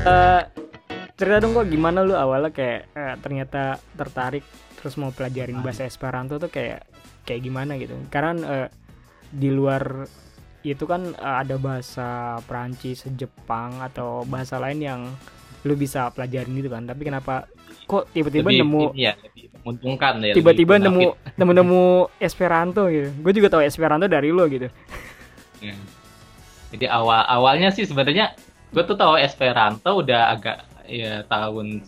Eh, cerita dong kok gimana lu awalnya kayak eh, ternyata tertarik terus mau pelajarin bahasa Esperanto tuh kayak kayak gimana gitu? Karena eh, di luar itu kan eh, ada bahasa Perancis, Jepang atau bahasa lain yang lu bisa pelajarin gitu kan? Tapi kenapa kok tiba-tiba Lebih- nemu ya, lebih menguntungkan ya tiba-tiba nemu nemu nemu Esperanto gitu. Gue juga tahu Esperanto dari lo gitu. Ya. Jadi awal awalnya sih sebenarnya gue tuh tahu Esperanto udah agak ya tahun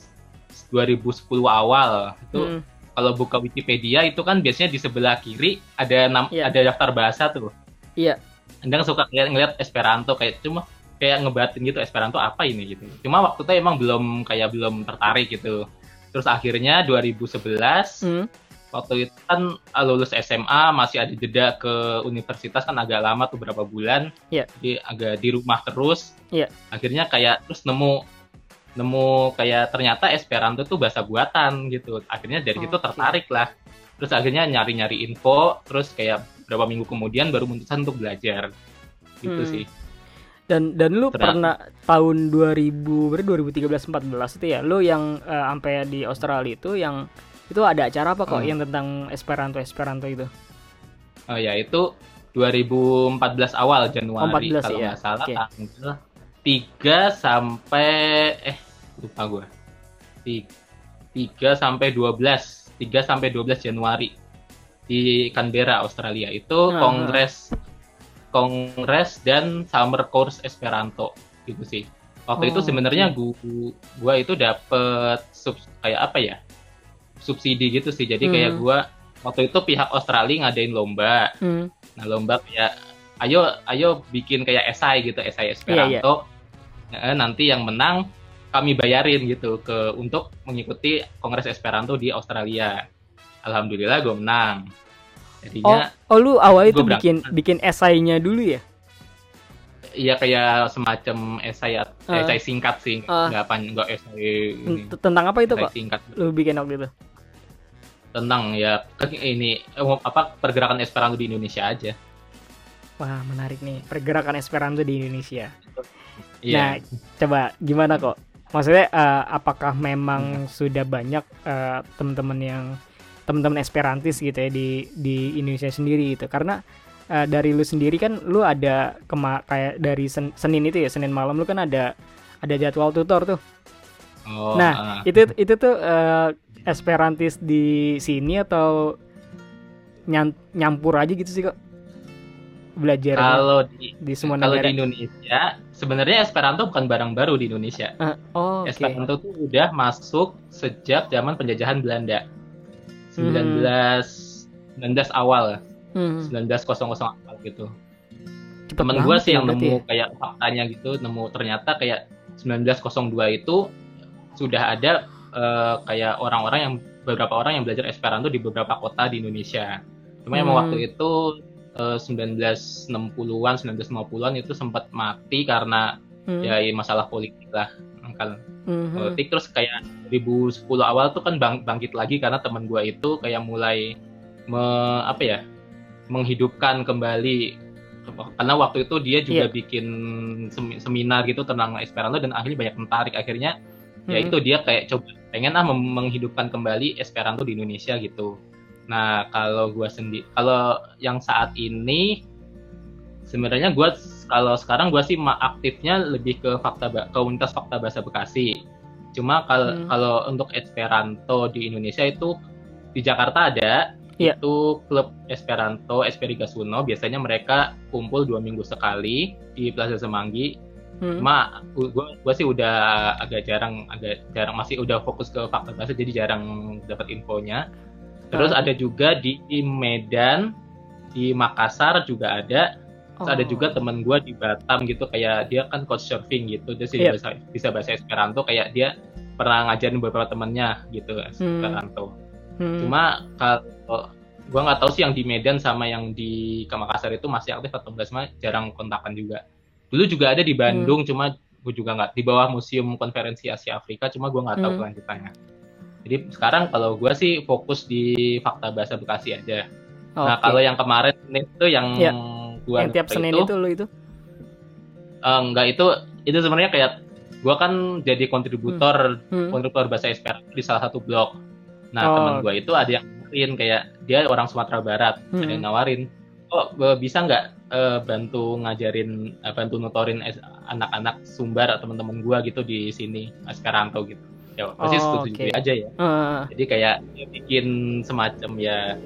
2010 awal itu Mm, kalau buka Wikipedia itu kan biasanya di sebelah kiri ada nam- Iya. ada daftar bahasa tuh. Iya. Anda suka ngeliat, ngeliat Esperanto kayak cuma kayak ngebatin gitu Esperanto apa ini gitu. Cuma waktu itu emang belum kayak belum tertarik gitu. Terus akhirnya 2011 mm, waktu itu kan ah, lulus SMA masih ada jeda ke universitas kan agak lama tuh berapa bulan Iya. jadi agak di rumah terus Iya. akhirnya kayak terus nemu nemu kayak ternyata Esperanto tuh bahasa buatan gitu akhirnya dari situ Oke. tertarik lah terus akhirnya nyari-nyari info terus kayak berapa minggu kemudian baru memutuskan untuk belajar gitu Hmm. sih dan dan lu Ternyata. pernah tahun 2000 berarti 2013 14 itu ya lu yang eh, sampai di Australia itu yang itu ada acara apa kok Hmm. yang tentang Esperanto Esperanto itu oh ya itu 2014 awal Januari 14 kalau ya, nggak salah oke. tanggal 3 sampai eh lupa gue 3 sampai 12 3 sampai 12 Januari di Canberra Australia itu Ah. kongres kongres dan summer course Esperanto gitu sih waktu itu Oh, sebenarnya oke. gua gua itu dapet sub kayak apa ya subsidi gitu sih jadi kayak Hmm. gua waktu itu pihak Australia ngadain lomba Hmm. Nah, lomba kayak ayo ayo bikin kayak esai gitu, esai Iya, Esperanto. Eh, nanti yang menang kami bayarin gitu ke untuk mengikuti Kongres Esperanto di Australia. Alhamdulillah gue menang. oh Jadinya oh lu awal itu bikin bikin esainya dulu ya iya kayak semacam esai Ah. esai singkat sih, Ah. nggak pan nggak esai ini. Tentang apa itu Esai kok singkat lu bikin waktu itu tentang ya ini eh, apa pergerakan Esperanto di Indonesia aja. wah menarik nih pergerakan Esperanto di Indonesia Nah, Iya. coba gimana kok? Maksudnya eh, apakah Hmm. memang sudah banyak eh, teman-teman yang teman-teman Esperantis gitu ya di di Indonesia sendiri gitu? Karena eh, dari lu sendiri kan lu ada kema kayak dari Sen- Senin itu ya Senin malam lu kan ada ada jadwal tutor tuh. Oh, nah, ah. Itu itu tuh eh, Esperantis di sini atau nyan- nyampur aja gitu sih kok? Belajar kalau di di semua Kalau negara. di Indonesia, sebenarnya Esperanto bukan barang baru di Indonesia. Eh, oh. Esperanto tuh udah masuk sejak zaman penjajahan Belanda. 19 19 awal, Hmm, 1900 awal gitu. cepet Temen gue sih ya yang nemu ya. kayak faktanya gitu, nemu ternyata kayak 1902 itu sudah ada eh, kayak orang-orang yang beberapa orang yang belajar Esperanto di beberapa kota di Indonesia. Cuma emang Hmm. waktu itu eh, 1960-an, 1950-an itu sempat mati karena Hmm, ya masalah politik lah kan mhm. politik terus kayak 2010 awal tuh kan bang, bangkit lagi karena teman gua itu kayak mulai me- apa ya menghidupkan kembali karena waktu itu dia juga Iya. bikin semi- seminar gitu tentang Esperanto dan akhirnya banyak tertarik akhirnya ya itu dia kayak coba pengen ah menghidupkan kembali Esperanto di Indonesia gitu. Nah kalau gua sendiri kalau yang saat ini sebenarnya gua kalau sekarang gua sih aktifnya lebih ke fakta komunitas fakta bahasa Bekasi. Cuma kalau Hmm. kalau untuk Esperanto di Indonesia itu di Jakarta ada Iya. itu klub Esperanto Esperiga Suno biasanya mereka kumpul dua minggu sekali di Plaza Semanggi Hmm. cuma gue gue sih udah agak jarang agak jarang masih udah fokus ke fakta bahasa jadi jarang dapat infonya terus Ah. ada juga di Medan di Makassar juga ada terus ada Oh. juga temen gue di Batam gitu kayak dia kan coach surfing gitu dia sih Iya. bisa, bisa bahasa Esperanto kayak dia pernah ngajarin beberapa temennya gitu Esperanto Hmm. cuma kalau gue nggak tahu sih yang di Medan sama yang di Makassar itu masih aktif atau enggak jarang kontakan juga dulu juga ada di Bandung cuma gue juga nggak di bawah museum konferensi Asia Afrika cuma gue nggak tahu Hmm. kelanjutannya jadi sekarang kalau gue sih fokus di fakta bahasa Bekasi aja nah Oke. kalau yang kemarin itu yang Iya. gua yang tiap Senin itu, itu Eh, enggak itu itu sebenarnya kayak gua kan jadi kontributor Hmm. kontributor bahasa Esperanto di salah satu blog. Nah, Oh. teman gua itu ada yang nawarin kayak dia orang Sumatera Barat, Hmm. ada yang nawarin, "Oh, bisa nggak eh, bantu ngajarin eh, bantu nutorin es- anak-anak Sumbar atau teman-teman gua gitu di sini Esperanto gitu." Ya, pasti Oh, setuju oke. aja ya. Ah, Jadi kayak dia bikin semacam ya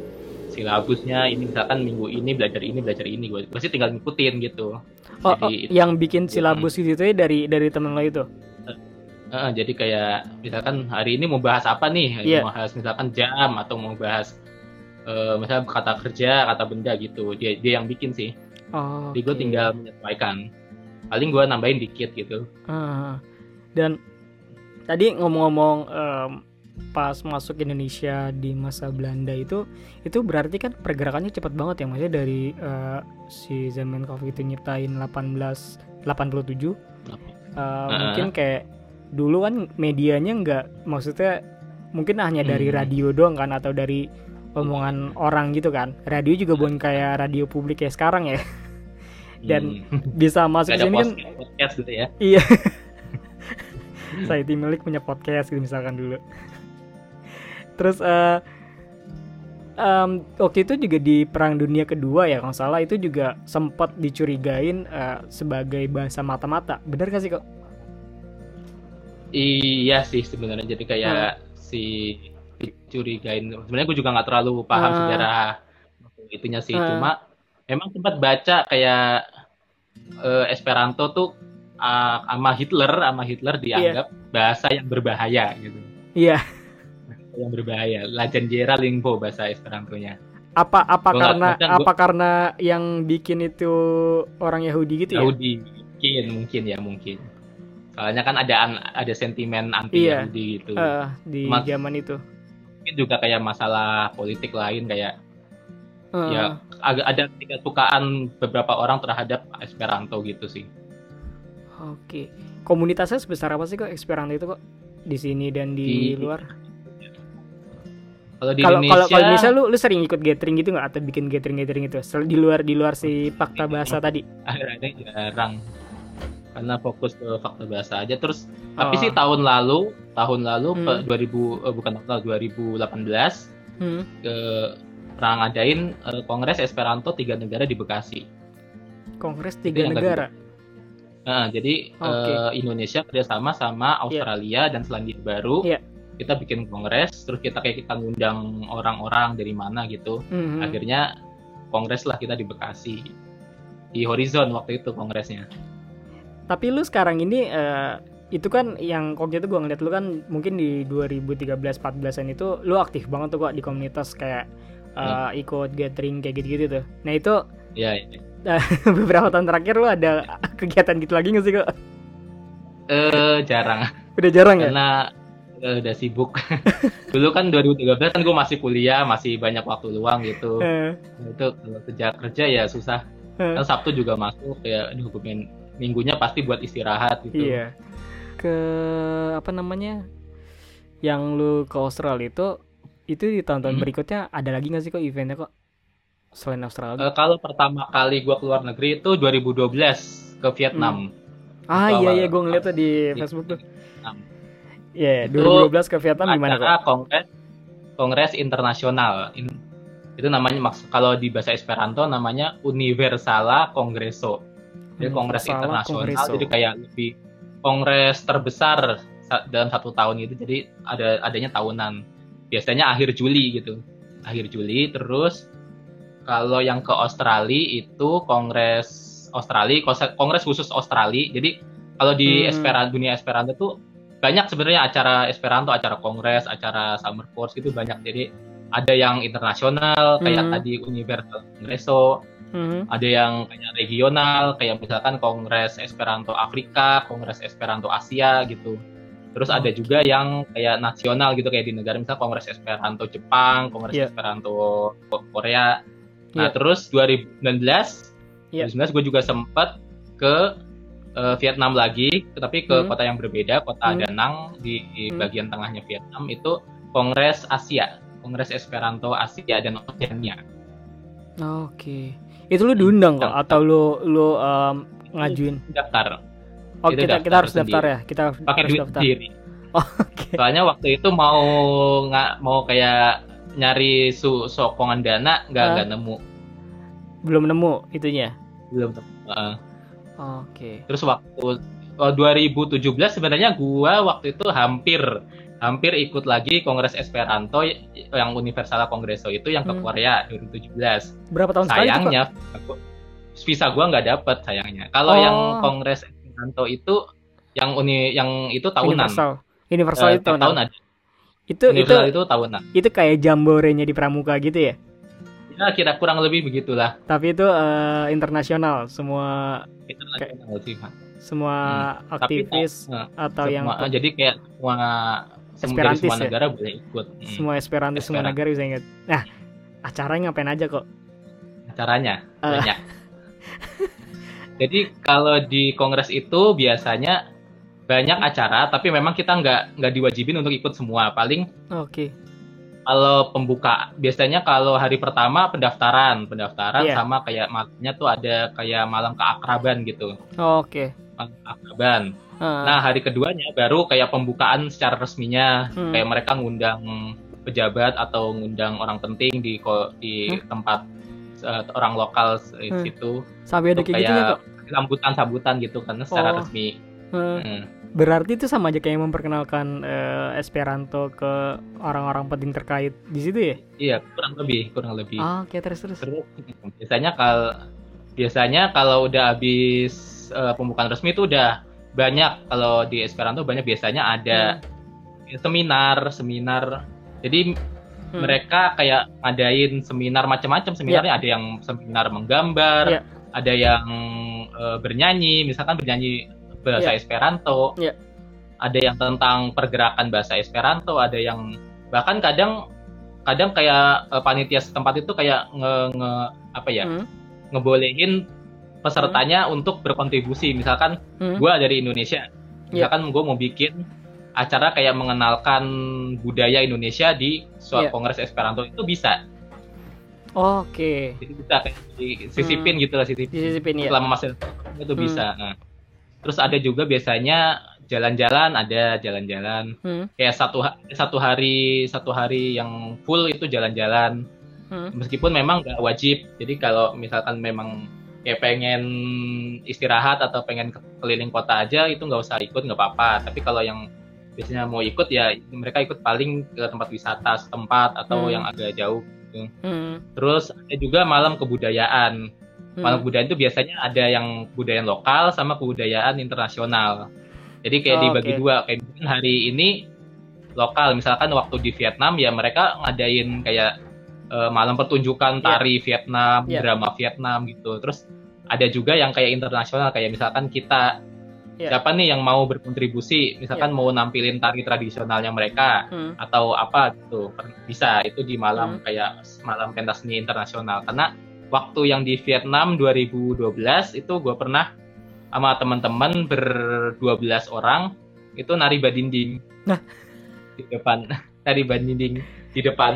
silabusnya ini misalkan minggu ini belajar ini belajar ini gue gue sih tinggal ngikutin gitu oh, oh, Jadi- yang bikin silabus gitu ya dari dari temen lo itu. Heeh, jadi kayak misalkan hari ini mau bahas apa nih Iya. mau bahas misalkan jam atau mau bahas eh, misalnya kata kerja kata benda gitu dia dia yang bikin sih Oh, jadi gue tinggal menyesuaikan. Paling gue nambahin dikit gitu. Ah, dan tadi ngomong-ngomong em, pas masuk Indonesia di masa Belanda itu itu berarti kan pergerakannya cepat banget ya maksudnya dari eh, si Zamenhof itu nyiptain 1887 eh, mungkin kayak dulu kan medianya nggak maksudnya mungkin hanya dari Hmm. radio doang kan atau dari omongan orang gitu kan radio juga bukan kayak radio publik kayak sekarang ya Dan Hmm. bisa masuk ada sini kan podcast, gitu ya Iya. Saya Milik punya podcast gitu misalkan dulu. Terus eh em, waktu itu juga di Perang Dunia Kedua ya kalau salah itu juga sempat dicurigain eh, sebagai bahasa mata-mata. Bener gak sih kok? Iya sih sebenarnya jadi kayak Hmm. si dicurigain. Sebenarnya gue juga nggak terlalu paham Ah. sejarah itunya sih. Ah. Cuma memang sempat baca kayak eh, Esperanto tuh ah, sama Hitler, sama Hitler dianggap bahasa yang berbahaya gitu. Iya. Yang berbahaya. Lajanjera lingpo bahasa Esperantonya. Apa apa Gua karena gua- apa karena yang bikin itu orang Yahudi gitu ya? Yahudi mungkin mungkin ya mungkin. Soalnya kan ada ada sentimen anti Iya. Yahudi gitu. Eh, di zaman itu. Mungkin juga kayak masalah politik lain kayak Eh, ya agak ada ketidaksukaan beberapa orang terhadap Esperanto gitu sih. Oke. Komunitasnya sebesar apa sih kok Esperanto itu kok di sini dan di, Di- luar? Kalau di Kalau Indonesia, kalau Indonesia lu lu sering ikut gathering gitu nggak atau bikin gathering gathering itu Sel- di luar di luar si fakta bahasa tadi? akhir-akhir jarang karena fokus ke fakta bahasa aja. Terus tapi Oh. sih tahun lalu, tahun lalu Hmm. ke 2000 eh, bukan tahun lalu 2018 Hmm. ke pernah ngadain eh, Kongres Esperanto tiga negara di Bekasi. Kongres tiga negara. Nah, jadi Oke. eh, Indonesia kerjasama sama Australia dan Selandia Baru. Iya. Kita bikin kongres, terus kita kayak kita ngundang orang-orang dari mana gitu. Mhm. Akhirnya kongres lah kita di Bekasi. Di Horizon waktu itu kongresnya. Tapi lu sekarang ini eh, itu kan yang waktu itu gua ngeliat lu kan mungkin di 2013-14an itu lu aktif banget tuh kok di komunitas kayak eh, ikut gathering kayak gitu-gitu tuh. Nah itu Ya, ya. beberapa tahun terakhir lu ada kegiatan gitu lagi nggak sih kok? eh jarang Udah jarang ya? karena eh, udah sibuk. Dulu kan 2013 kan gue masih kuliah, masih banyak waktu luang gitu. Nah, itu kalau kerja kerja ya susah. eh. Kan Sabtu juga masuk ya aduh gue pengen- minggunya pasti buat istirahat gitu. Iya. Ke apa namanya? Yang lu ke Australia itu itu di tahun-tahun Hmm. berikutnya ada lagi nggak sih kok eventnya kok selain Australia? Eh, kalau pertama kali gue keluar negeri itu 2012 ke Vietnam. ah itu iya iya gue ngeliat tuh di di- Facebook tuh. Iya, Itu 2012 ke Vietnam gimana kok? Kongres kongres internasional. In- itu namanya maksud kalau di bahasa Esperanto namanya Universala Congreso. Jadi kongres Universala internasional Congreso. jadi kayak lebih kongres terbesar sa- dalam satu tahun itu jadi ada adanya tahunan. Biasanya akhir Juli gitu. Akhir Juli terus kalau yang ke Australia itu kongres Australia, kongres khusus Australia. Jadi kalau di Hmm. Esperanto dunia Esperanto tuh banyak sebenarnya acara Esperanto, acara kongres, acara summer course gitu banyak. Jadi ada yang internasional kayak Hmm. tadi Universal Congreso, Mhm. ada yang kayak regional kayak misalkan Kongres Esperanto Afrika, Kongres Esperanto Asia gitu. Terus ada Oke. juga yang kayak nasional gitu kayak di negara misalnya Kongres Esperanto Jepang, Kongres Iya. Esperanto Korea. Nah, Iya. terus 2019 Iya. 2019 gue juga sempat ke eh, Vietnam lagi, tetapi ke Hmm. kota yang berbeda, kota Hmm. Da Nang di, di Hmm. bagian tengahnya Vietnam itu Kongres Asia, Kongres Esperanto Asia dan Oceania. Oke. Itu lu diundang kok Daftar. atau lu lu em, ngajuin? daftar Oh, Itu kita daftar kita harus daftar sendiri. ya. Kita pakai duit daftar. sendiri Oke. soalnya waktu itu mau nggak mau kayak nyari su sokongan dana nggak nggak nemu Belum nemu itunya. belum nemu. Heeh. Oke. terus waktu oh, 2017 sebenarnya gua waktu itu hampir hampir ikut lagi Kongres Esperanto yang Universal Kongreso itu yang ke Hmm. Korea 2017 Berapa tahun sekali Kak? sayangnya aku- visa gua nggak dapet sayangnya kalau Oh. yang Kongres Esperanto itu yang uni yang itu tahunan Universal. Universal Eh, itu tahun, tahun ada Itu itu Universal itu tahunan itu kayak jamborenya di Pramuka gitu ya. ya kira kurang lebih begitulah Tapi itu eh, internasional, semua internasional sih Pak. semua Hmm. Tapi, aktivis eh, atau yang semua, jadi kayak semua semua dari Esperantis semua ya? negara boleh ikut Hmm. semua Esperanto semua negara bisa ingat. Nah, acaranya ngapain aja kok? caranya Eh. banyak. Jadi kalau di kongres itu biasanya banyak acara, tapi memang kita nggak nggak diwajibin untuk ikut semua. Paling Oke. kalau pembuka, biasanya kalau hari pertama pendaftaran, pendaftaran Iya. sama kayak malamnya tuh ada kayak malam keakraban gitu, Oke. malam keakraban. Ah, Nah hari keduanya baru kayak pembukaan secara resminya, Hmm. kayak mereka ngundang pejabat atau ngundang orang penting di di tempat eh, orang lokal di Hmm. situ. sampai ada kayak gitu ya sambutan-sambutan gitu karena secara Oh. resmi. Eh, Hmm. Berarti itu sama aja kayak memperkenalkan eh, Esperanto ke orang-orang penting terkait di situ ya? Iya, kurang lebih, kurang lebih. Ah, Oke, terus terus. Terus biasanya kalau biasanya kalau udah habis eh, pembukaan resmi itu udah banyak kalau di Esperanto banyak biasanya ada seminar, seminar. Jadi Hmm. mereka kayak ngadain seminar macam-macam seminarnya ada yang seminar menggambar, Iya. ada yang eh, bernyanyi, misalkan bernyanyi bahasa Iya. Esperanto. Iya. Ada yang tentang pergerakan bahasa Esperanto, ada yang bahkan kadang kadang kayak eh, panitia setempat itu kayak nge, nge- apa ya Hmm. ngebolehin pesertanya untuk berkontribusi misalkan Hmm. gua dari Indonesia Iya. misalkan gue mau bikin acara kayak mengenalkan budaya Indonesia di suatu Iya. kongres Esperanto itu bisa Oke. jadi bisa kayak disisipin gitu lah sisipin Disisipin ya. selama masa itu Hmm. bisa nah terus ada juga biasanya jalan-jalan ada jalan-jalan Hmm. kayak satu satu hari satu hari yang full itu jalan-jalan Hmm. meskipun memang nggak wajib jadi kalau misalkan memang kayak pengen istirahat atau pengen ke- keliling kota aja itu nggak usah ikut nggak apa-apa tapi kalau yang biasanya mau ikut ya mereka ikut paling ke tempat wisata setempat atau Hmm. yang agak jauh Hmm. terus ada juga malam kebudayaan Hmm. malam kebudayaan itu biasanya ada yang kebudayaan lokal sama kebudayaan internasional jadi kayak Oh, dibagi oke. dua kayak hari ini lokal misalkan waktu di Vietnam ya mereka ngadain kayak eh, malam pertunjukan Iya. tari Vietnam Iya. drama Vietnam gitu terus ada juga yang kayak internasional kayak misalkan kita Iya. siapa nih yang mau berkontribusi misalkan mau nampilin tari tradisionalnya mereka Hmm. atau apa gitu bisa itu di malam kayak malam pentas seni internasional karena waktu yang di Vietnam 2012 itu gue pernah sama teman-teman ber-12 orang itu nari badinding Nah. di depan nari badinding di depan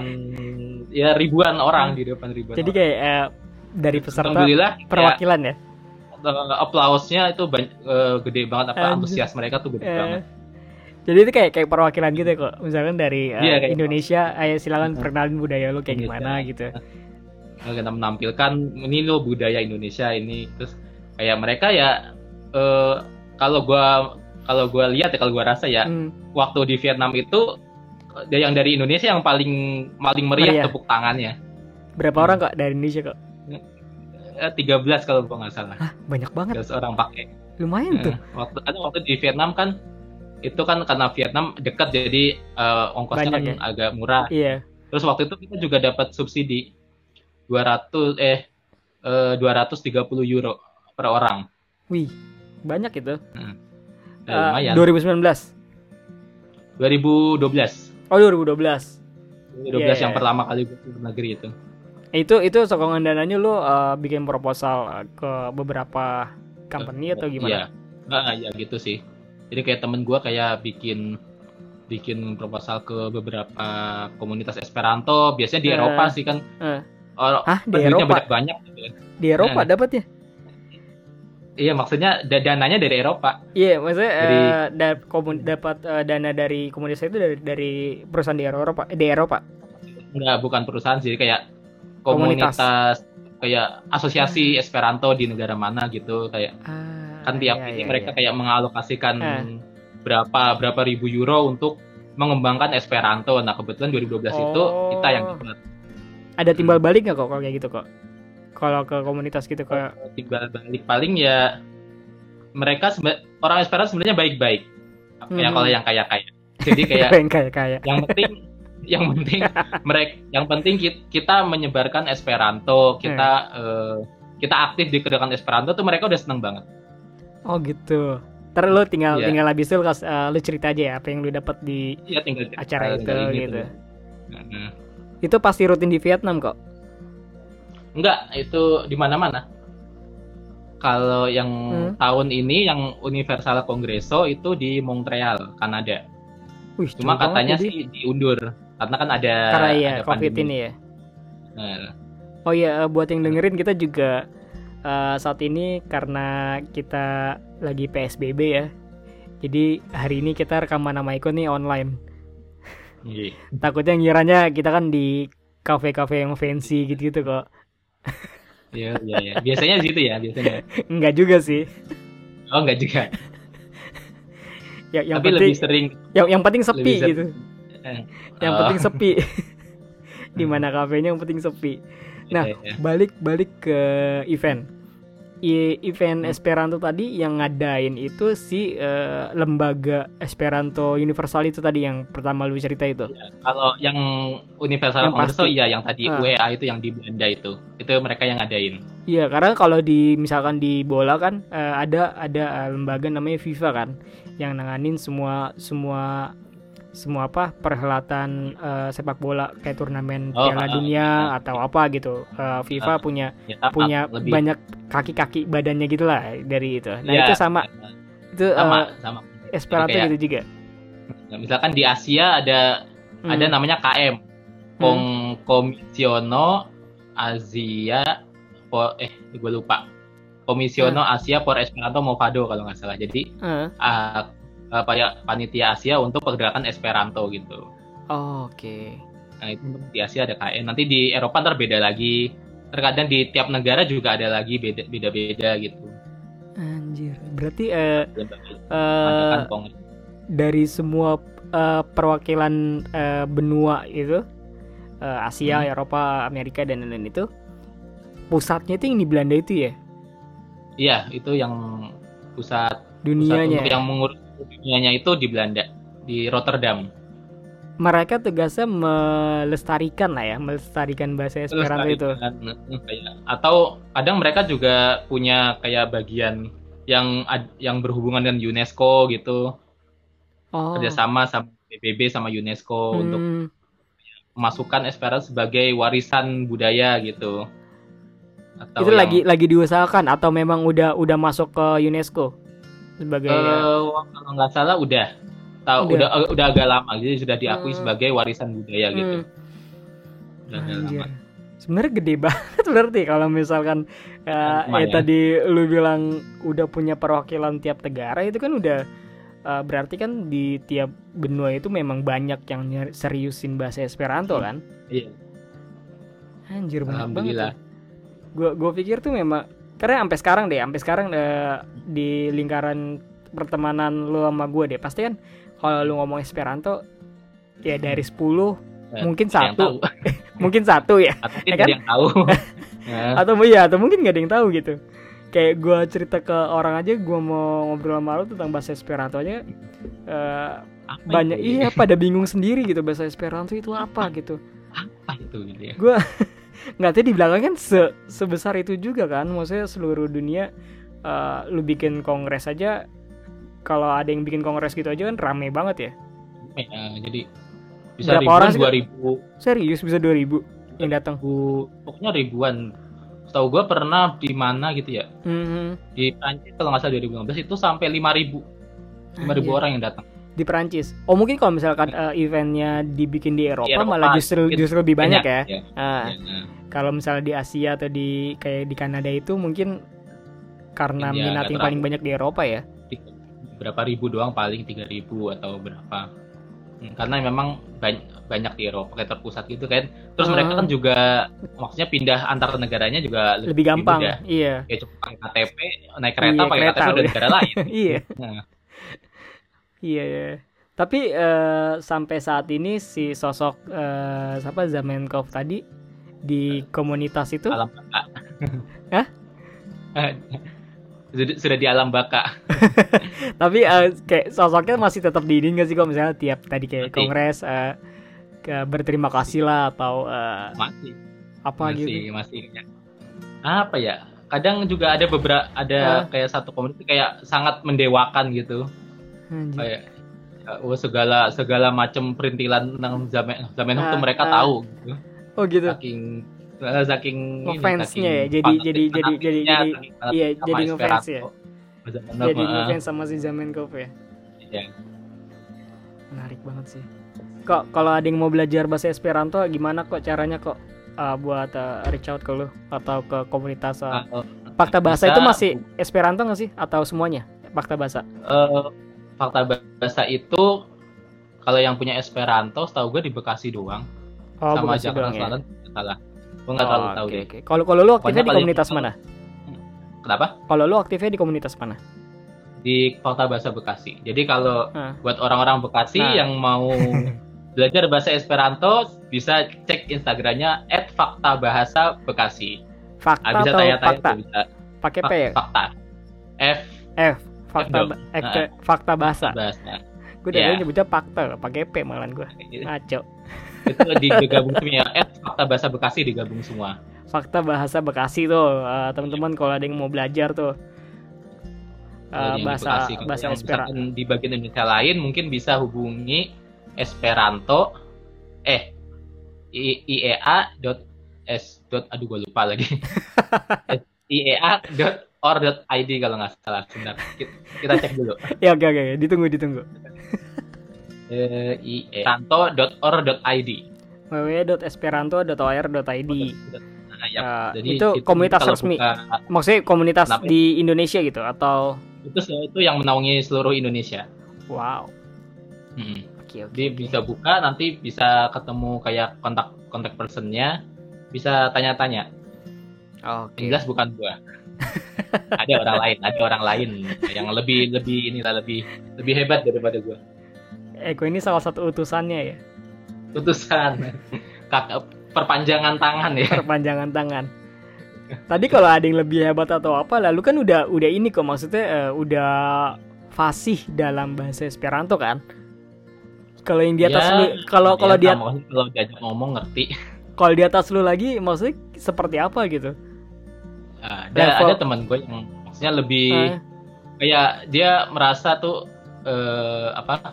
ya ribuan orang di depan ribuan Jadi orang. kayak eh, dari peserta Alhamdulillah kayak, perwakilan ya. eh, aplausnya itu ban- eh, gede banget apa Anjir. antusias mereka tuh gede Eh, banget Jadi itu kayak kayak perwakilan gitu ya kok. Misalkan dari Iya, kayak- Indonesia, ayo silakan perkenalin budaya lu kayak Indonesia. gimana gitu. Kita menampilkan ini lo budaya Indonesia ini terus kayak mereka ya eh, kalau gua kalau gua lihat ya kalau gua rasa ya Hmm. waktu di Vietnam itu yang dari Indonesia yang paling paling meriah, Meriah. tepuk tangannya Berapa Hmm. orang kok dari Indonesia kok? Eh, 13 kalau gua nggak salah Banyak banget. 13 orang pakai Lumayan tuh. Eh, waktu ada waktu di Vietnam kan itu kan karena Vietnam dekat jadi eh, ongkosnya Banyak kan ya? agak murah Iya. Terus waktu itu kita juga dapat subsidi 200 eh eh, 230 euro per orang. Wih, banyak itu. Ya, Eh, lumayan. 2019. 2012. Oh, 2012. 2012 Iya, yang iya. pertama kali gue ke luar negeri itu. Itu itu sokongan dananya lu eh, bikin proposal eh, ke beberapa company atau Iya. gimana? Nah, ya gitu sih. Jadi kayak temen gue kayak bikin bikin proposal ke beberapa komunitas Esperanto. Biasanya di Eh, Eropa sih kan. eh. Or, Hah, di Eropa? banyak banyak gitu. Di Eropa Eh. dapat ya? Iya maksudnya da- dananya dari Eropa. Iya, maksudnya Dari- eh, da- komun- dapat eh, dana dari komunitas itu dari, dari perusahaan di Eropa, di Eropa. Enggak, bukan perusahaan sih, kayak Komunitas. komunitas, kayak asosiasi Esperanto di negara mana gitu, kayak Ah, kan tiap iya, ini iya, mereka iya. kayak mengalokasikan Eh. berapa berapa ribu euro untuk mengembangkan Esperanto. Nah kebetulan 2012 itu Oh. kita yang dapat ada timbal balik nggak kok kalau kayak gitu kok? Kalau ke komunitas gitu kayak timbal balik paling ya mereka orang Esperanto sebenarnya baik-baik. Kayak Hmm. kalau yang kaya-kaya. Jadi kayak yang kayak kayak. yang penting yang penting mereka yang penting ki- kita menyebarkan Esperanto, kita eh, kita aktif di gerakan Esperanto tuh mereka udah seneng banget. Oh gitu. Ntar lu tinggal Iya. tinggal habis itu eh, lu cerita aja ya apa yang lu dapat di Iya tinggal acara itu tinggal gitu. Nah, Itu pasti rutin di Vietnam kok. Enggak, itu di mana-mana. Kalau yang Hmm. tahun ini yang Universal Congreso itu di Montreal, Kanada. Wih, Cuma katanya jadi. sih diundur karena kan ada karena ya ada COVID pandemi. ini ya. Nah, Oh iya, eh, buat yang dengerin kita juga eh, saat ini karena kita lagi PSBB ya. Jadi hari ini kita rekaman sama Iko nih online. iya. Takutnya ngiranya kita kan di kafe-kafe yang fancy gitu-gitu kok. Iya, iya, iya. Biasanya di situ ya, biasanya. Enggak juga sih. Oh, enggak juga. Ya, yang Tapi penting lebih sering yang, yang penting sepi sering- gitu. eh, Yang oh, penting sepi. di mana kafenya yang penting sepi. Nah, iya, iya. balik balik ke event. Event Esperanto tadi yang ngadain itu si eh, lembaga Esperanto Universal itu tadi yang pertama lu cerita itu. Kalau yang Universal Yang pasti. iya yang tadi Ah. UEA itu yang di Belanda itu. Itu mereka yang ngadain. Iya, karena kalau di misalkan di bola kan eh, ada ada eh, lembaga namanya FIFA kan yang nanganin semua semua semua apa perhelatan eh, sepak bola kayak turnamen Oh, Piala ah, Dunia ah. atau apa gitu. Eh, FIFA Ah. punya Ya, sama, punya lebih banyak kaki-kaki badannya gitulah dari itu. Nah, Iya, itu sama itu sama eh, sama. Esperanto Kayak- gitu juga. Nah, misalkan di Asia ada Hmm. ada namanya KM. Kong Komisiono Asia for eh gue lupa. Komisiono Asia for Esperanto Movado kalau nggak salah. Jadi Eh, ah, ya panitia Asia untuk pergerakan Esperanto gitu. oh, Oke. Nah itu untuk di Asia ada KM. Nanti di Eropa ntar beda lagi. Terkadang di tiap negara juga ada lagi beda beda beda gitu. Anjir. Berarti eh adakan kongres. dari semua eh, perwakilan eh, benua itu eh, Asia, Hmm. Eropa, Amerika dan lain-lain itu pusatnya itu yang di Belanda itu ya Iya itu yang pusat pusat dunianya. untuk yang mengurus dunianya itu di Belanda di Rotterdam. Mereka tugasnya melestarikan lah ya, melestarikan bahasa Esperanto itu. Kayak- atau kadang mereka juga punya kayak bagian yang yang berhubungan dengan UNESCO gitu Oh. kerjasama sama PBB sama UNESCO untuk Hmm. memasukkan Esperanto sebagai warisan budaya gitu atau itu yang- lagi lagi diusahakan atau memang udah udah masuk ke UNESCO sebagai Eh, kalau nggak salah udah tahu Udah. udah udah, agak lama jadi sudah diakui Hmm. sebagai warisan budaya gitu Hmm. udah agak Anjir. lama Sebenarnya gede banget berarti kalau misalkan eh, ya tadi lu bilang udah punya perwakilan tiap negara itu kan udah eh, berarti kan di tiap benua itu memang banyak yang seriusin bahasa Esperanto kan? iya Anjir banyak banget. Gue gue pikir tuh memang karena sampai sekarang deh, sampai sekarang eh, di lingkaran pertemanan lu sama gue deh pasti kan kalau lu ngomong Esperanto ya dari 10 Eh, mungkin ada satu. mungkin satu ya atau mungkin Ya ada kan? yang tahu. Nah, atau iya atau mungkin gak ada yang tahu gitu. Kayak gue cerita ke orang aja gue mau ngobrol sama lu tentang bahasa Esperanto aja eh, apa banyak itu? iya pada bingung sendiri gitu bahasa Esperanto itu apa gitu. Apa itu gitu ya nggak tahu di belakang kan se- sebesar itu juga kan. Maksudnya seluruh dunia eh, lu bikin kongres aja kalau ada yang bikin kongres gitu aja kan rame banget ya. Eh, jadi bisa Berapa ribuan orang dua ribu. Serius bisa 2000 yang datang ribu- pokoknya ribuan. Setahu gue pernah di mana gitu ya. Mhm. di Prancis kalau nggak salah 2015 itu sampai lima ribu. lima ribu Anjir. orang yang datang di Perancis oh mungkin kalau misalkan eh, eventnya dibikin di Eropa, Eropa, malah justru mungkin justru lebih banyak ya ya, Ah. ya. kalau misalnya di Asia atau di kayak di Kanada itu mungkin karena Iya, minat yang paling banyak di Eropa ya. berapa ribu doang paling tiga ribu atau berapa Hmm, karena memang banyak banyak di Eropa kayak terpusat gitu kan terus Ah. mereka kan juga maksudnya pindah antar negaranya juga Lebih gampang. mudah. Iya. kayak cuma pakai KTP naik kereta Iya, pakai kereta KTP udah. negara lain iya. Nah. Iya, iya. Tapi eh, sampai saat ini si sosok eh, siapa Zamenkov tadi di komunitas itu alam baka Hah? sudah, sudah di alam baka tapi eh, kayak sosoknya masih tetap di ini nggak sih kok misalnya tiap tadi kayak Masih. kongres eh, ke berterima kasih lah atau eh, masih apa masih gitu. masih ya. apa ya kadang juga ada beberapa ada Ah. kayak satu komunitas kayak sangat mendewakan gitu Anjir. kayak ya, oh segala segala macam perintilan tentang zaman zaman Ah, tuh mereka ah. tahu gitu. Oh gitu. saking eh, saking saking ya, jadi- jadi- jadi- jadi- fanatiknya, jadi- iya, jadi ngefans ya. Zaman Jadi dulu, eh, ngefans sama si Zamenkov ya. iya. Menarik banget sih. Kok kalau ada yang mau belajar bahasa Esperanto gimana kok caranya kok eh, buat eh, reach out ke lu atau ke komunitas eh, Kalau, Fakta bahasa bisa, itu masih Esperanto nggak sih atau semuanya fakta bahasa? eh, fakta bahasa itu kalau yang punya Esperanto setahu gue di Bekasi doang Oh, sama Bekasi Jakarta doang ya. Selatan nggak salah gue nggak terlalu Oh, tahu deh oke. Kalau kalau lu aktifnya Pokoknya di komunitas gitu. mana? kenapa Kalau lu aktifnya di komunitas mana? di Fakta Bahasa Bekasi jadi kalau Ah. buat orang-orang Bekasi Nah. yang mau belajar bahasa Esperanto bisa cek Instagramnya @faktabahasa_bekasi Fakta ah, bisa atau tanya-tanya fakta? tuh, bisa Pakai P ya? fakta F F. Fakta ba- eh, ke- fakta bahasa. bahasa Gue dari Iya. dulu nyebutnya fakta, pakai P malan gue. Ngaco. itu digabung semua ya Fakta Bahasa Bekasi digabung semua Fakta bahasa Bekasi tuh, eh, teman-teman kalau ada yang mau belajar tuh eh, di bahasa Bekasi. Bahasa Esperanto. di bagian Indonesia lain mungkin bisa hubungi Esperanto eh I- iea dot s dot aduh gue lupa lagi iea dot or dot id kalau nggak salah sebentar kita, kita cek dulu Ya oke oke, ditunggu ditunggu. eh iea dot or dot id www.esperanto.or.id. Nah, ya. Eh, Jadi itu komunitas kalau resmi. buka- Maksudnya komunitas Kenapa? di Indonesia gitu atau itu itu yang menaungi seluruh Indonesia wow. Hmm. Oke oke. Jadi bisa buka nanti bisa ketemu kayak kontak kontak personnya bisa tanya-tanya Yang jelas bukan gua. Ada orang lain ada orang lain yang lebih lebih inilah lebih lebih hebat daripada gua. Eko ini salah satu utusannya ya, utusan. Kakak perpanjangan tangan ya. Perpanjangan tangan. Tadi kalau ada yang lebih hebat atau apa, lalu kan udah udah ini kok maksudnya eh, udah fasih dalam bahasa Esperanto kan? Kalau yang di atas Ya, lu, kalau kalau Ya, dia kalau diajak ngomong ngerti. Kalau di atas lu lagi, maksudnya seperti apa gitu? Ada Level- ada teman gue yang maksudnya lebih Ah, kayak dia merasa tuh eh, apa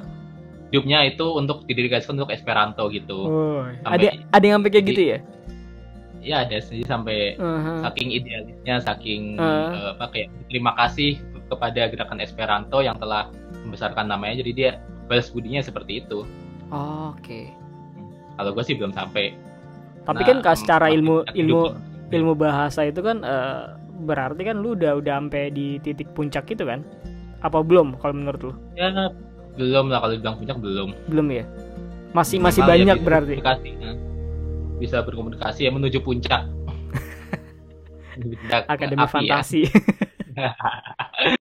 hidupnya itu untuk didedikasikan untuk Esperanto gitu oh, Sampai- ada ada yang sampai kayak gitu ya? ya ada sih sampai Aha. saking idealisnya saking Ah. eh, apa kayak terima kasih kepada gerakan Esperanto yang telah membesarkan namanya jadi dia balas budinya seperti itu Oh, Oke. kalau gue sih belum sampai Tapi Nah, kan kalau secara ilmu ilmu. Ilmu bahasa itu kan eh, berarti kan lu udah udah sampai di titik puncak gitu kan? Apa belum kalau menurut lu? ya belum lah kalau dibilang puncak belum Belum ya? Masih masih Minimal ya banyak bisa berarti. berkomunikasi, ya. bisa berkomunikasi ya menuju puncak Akademi ya. fantasi.